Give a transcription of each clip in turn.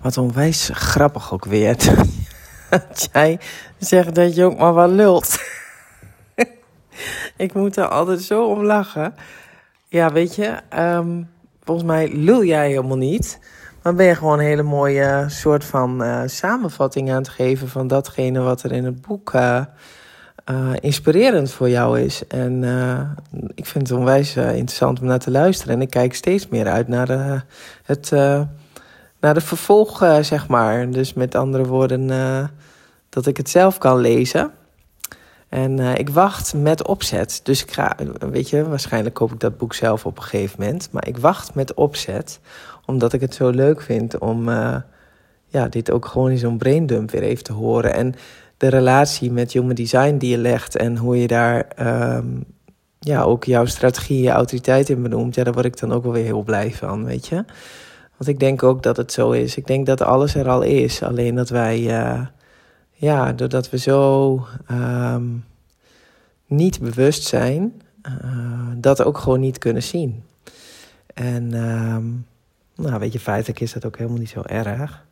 Wat onwijs grappig ook weer. Dat jij zegt dat je ook maar wat lult. Ik moet er altijd zo om lachen. Ja, weet je, ehm, volgens mij lul jij helemaal niet. Maar ben je gewoon een hele mooie soort van uh, samenvatting aan het geven van datgene wat er in het boek uh, uh, inspirerend voor jou is. En ik vind het onwijs interessant om naar te luisteren. En ik kijk steeds meer uit naar het naar de vervolg, zeg maar. Dus met andere woorden, dat ik het zelf kan lezen. En uh, ik wacht met opzet. Dus ik ga, weet je, waarschijnlijk koop ik dat boek zelf op een gegeven moment. Maar ik wacht met opzet, omdat ik het zo leuk vind om uh, ja, dit ook gewoon in zo'n braindump weer even te horen. En de relatie met human design die je legt en hoe je daar um, ja, ook jouw strategie, je autoriteit in benoemt. Ja, daar word ik dan ook wel weer heel blij van, weet je. Want ik denk ook dat het zo is. Ik denk dat alles er al is. Alleen dat wij. Uh, ja, doordat we zo um, niet bewust zijn, uh, dat ook gewoon niet kunnen zien. En um, nou, weet je, feitelijk is dat ook helemaal niet zo erg.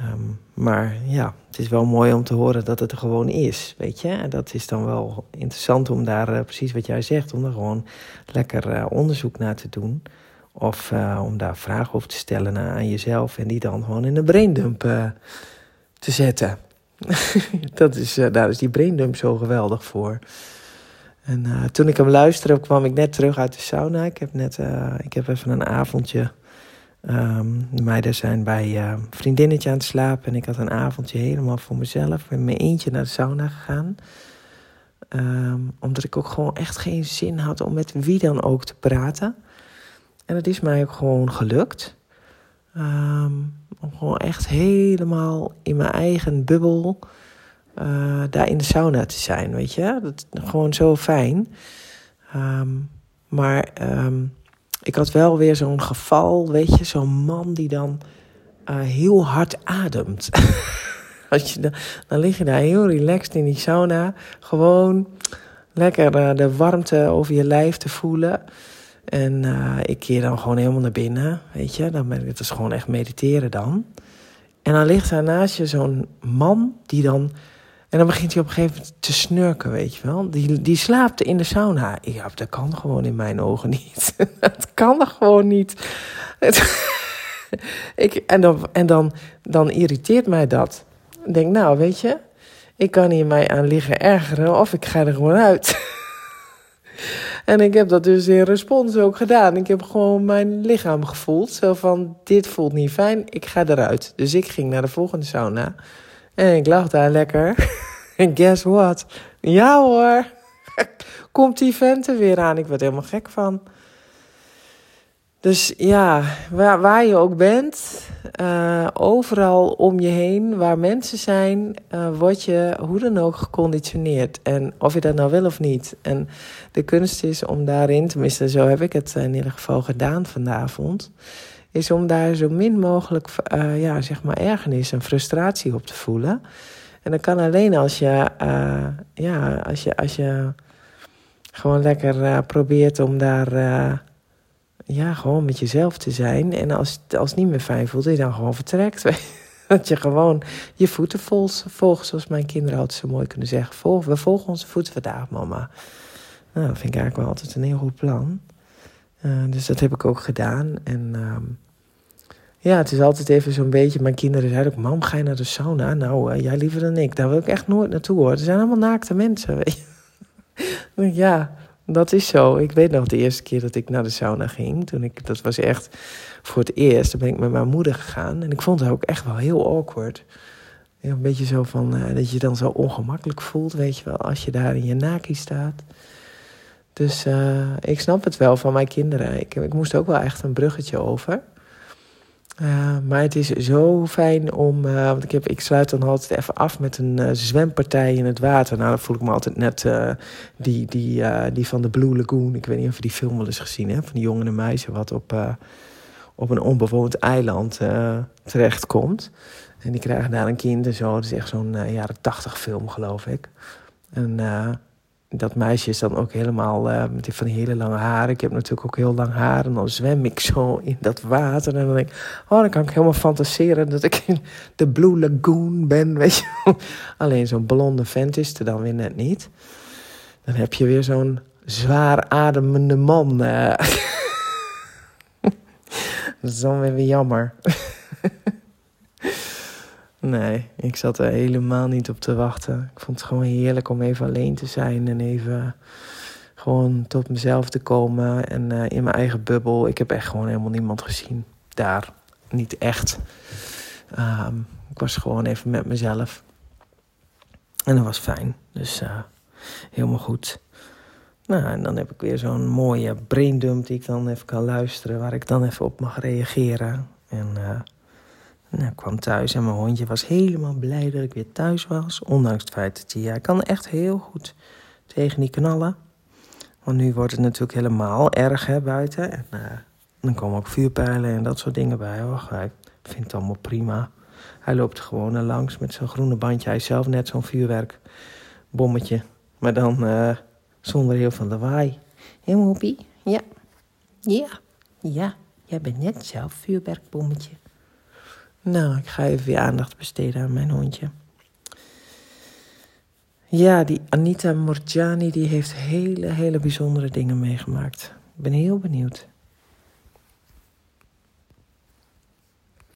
Um, maar ja, het is wel mooi om te horen dat het er gewoon is, weet je. En dat is dan wel interessant om daar, uh, precies wat jij zegt, om er gewoon lekker onderzoek naar te doen. Of uh, om daar vragen over te stellen aan jezelf en die dan gewoon in een braindump te zetten. dat is, uh, daar is die braindump zo geweldig voor. En toen ik hem luisterde, kwam ik net terug uit de sauna. Ik heb net ik heb even een avondje. Um, de meiden zijn bij een vriendinnetje aan het slapen. En ik had een avondje helemaal voor mezelf. Ik ben mijn eentje naar de sauna gegaan. Um, omdat ik ook gewoon echt geen zin had om met wie dan ook te praten. En dat is mij ook gewoon gelukt. Um, om gewoon echt helemaal in mijn eigen bubbel uh, daar in de sauna te zijn, weet je. Dat is gewoon zo fijn. Um, maar um, ik had wel weer zo'n geval, weet je, zo'n man die dan uh, heel hard ademt. Als je dan, dan lig je daar heel relaxed in die sauna, gewoon lekker uh, de warmte over je lijf te voelen. En uh, ik keer dan gewoon helemaal naar binnen, weet je. Dan ben ik, het is gewoon echt mediteren dan. En dan ligt daar naast je zo'n man die dan... En dan begint hij op een gegeven moment te snurken, weet je wel. Die, die slaapt in de sauna. Ja, dat kan gewoon in mijn ogen niet. dat kan gewoon niet. ik, en dan, en dan, dan irriteert mij dat. Ik denk, nou, weet je... Ik kan hier mij aan liggen ergeren of ik ga er gewoon uit. En ik heb dat dus in respons ook gedaan. Ik heb gewoon mijn lichaam gevoeld. Zo van, dit voelt niet fijn, ik ga eruit. Dus ik ging naar de volgende sauna. En ik lag daar lekker. En guess what? Ja hoor. Komt die vent er weer aan. Ik werd helemaal gek van. Dus ja, waar, waar je ook bent, uh, overal om je heen, waar mensen zijn, uh, word je hoe dan ook geconditioneerd. En of je dat nou wil of niet. En de kunst is om daarin, tenminste zo heb ik het in ieder geval gedaan vanavond, is om daar zo min mogelijk, uh, ja, zeg maar, ergernis en frustratie op te voelen. En dat kan alleen als je, ja, als je, als je gewoon lekker probeert om daar ja, gewoon met jezelf te zijn. En als, als het niet meer fijn voelt, dat je dan gewoon vertrekt. Dat je gewoon je voeten volgt, zoals mijn kinderen altijd zo mooi kunnen zeggen. Volg, we volgen onze voeten vandaag, mama. Nou, dat vind ik eigenlijk wel altijd een heel goed plan. Uh, dus dat heb ik ook gedaan. En um, ja, het is altijd even zo'n beetje... Mijn kinderen zeiden ook, mam, ga je naar de sauna? Nou, uh, jij liever dan ik. Daar wil ik echt nooit naartoe, hoor. Er zijn allemaal naakte mensen, weet je. ja, dat is zo. Ik weet nog de eerste keer dat ik naar de sauna ging. Toen ik, dat was echt voor het eerst. Dan ben ik met mijn moeder gegaan. En ik vond het ook echt wel heel awkward. een beetje zo van uh, dat je dan zo ongemakkelijk voelt, weet je wel, als je daar in je naki staat. Dus uh, ik snap het wel van mijn kinderen. Ik, ik moest ook wel echt een bruggetje over. Uh, maar het is zo fijn om. Uh, want ik, heb, ik sluit dan altijd even af met een uh, zwempartij in het water. Nou, dan voel ik me altijd net die, die, die van de Blue Lagoon. Ik weet niet of je die film wel eens gezien hebt. Van die jongen en meisje wat op, op een onbewoond eiland terechtkomt. En die krijgen daar een kind en zo. Dat is echt zo'n jaren tachtig film, geloof ik. En dat meisje is dan ook helemaal uh, met van die hele lange haren. Ik heb natuurlijk ook heel lang haar. En dan zwem ik zo in dat water. En dan denk ik, oh, dan kan ik helemaal fantaseren dat ik in de Blue Lagoon ben. Weet je Alleen zo'n blonde vent is er dan weer net niet. Dan heb je weer zo'n zwaar ademende man. Uh. dat is dan weer jammer. Nee, ik zat er helemaal niet op te wachten. Ik vond het gewoon heerlijk om even alleen te zijn en even gewoon tot mezelf te komen en uh, in mijn eigen bubbel. Ik heb echt gewoon helemaal niemand gezien daar. Niet echt. Um, ik was gewoon even met mezelf. En dat was fijn. Dus uh, helemaal goed. Nou, en dan heb ik weer zo'n mooie braindump die ik dan even kan luisteren, waar ik dan even op mag reageren. En uh, nou, ik kwam thuis en mijn hondje was helemaal blij dat ik weer thuis was. Ondanks het feit dat hij, ja, kan echt heel goed tegen die knallen. Want nu wordt het natuurlijk helemaal erg hè, buiten. En uh, dan komen ook vuurpijlen en dat soort dingen bij. Oh, hij vindt het allemaal prima. Hij loopt gewoon langs met zo'n groene bandje. Hij is zelf net zo'n vuurwerkbommetje. Maar dan uh, zonder heel veel lawaai. Hé, Moppie? Ja. Ja. Ja. Jij bent net zelf vuurwerkbommetje. Nou, ik ga even weer aandacht besteden aan mijn hondje. Ja, die Anita Morjani die heeft hele, hele bijzondere dingen meegemaakt. Ik ben heel benieuwd.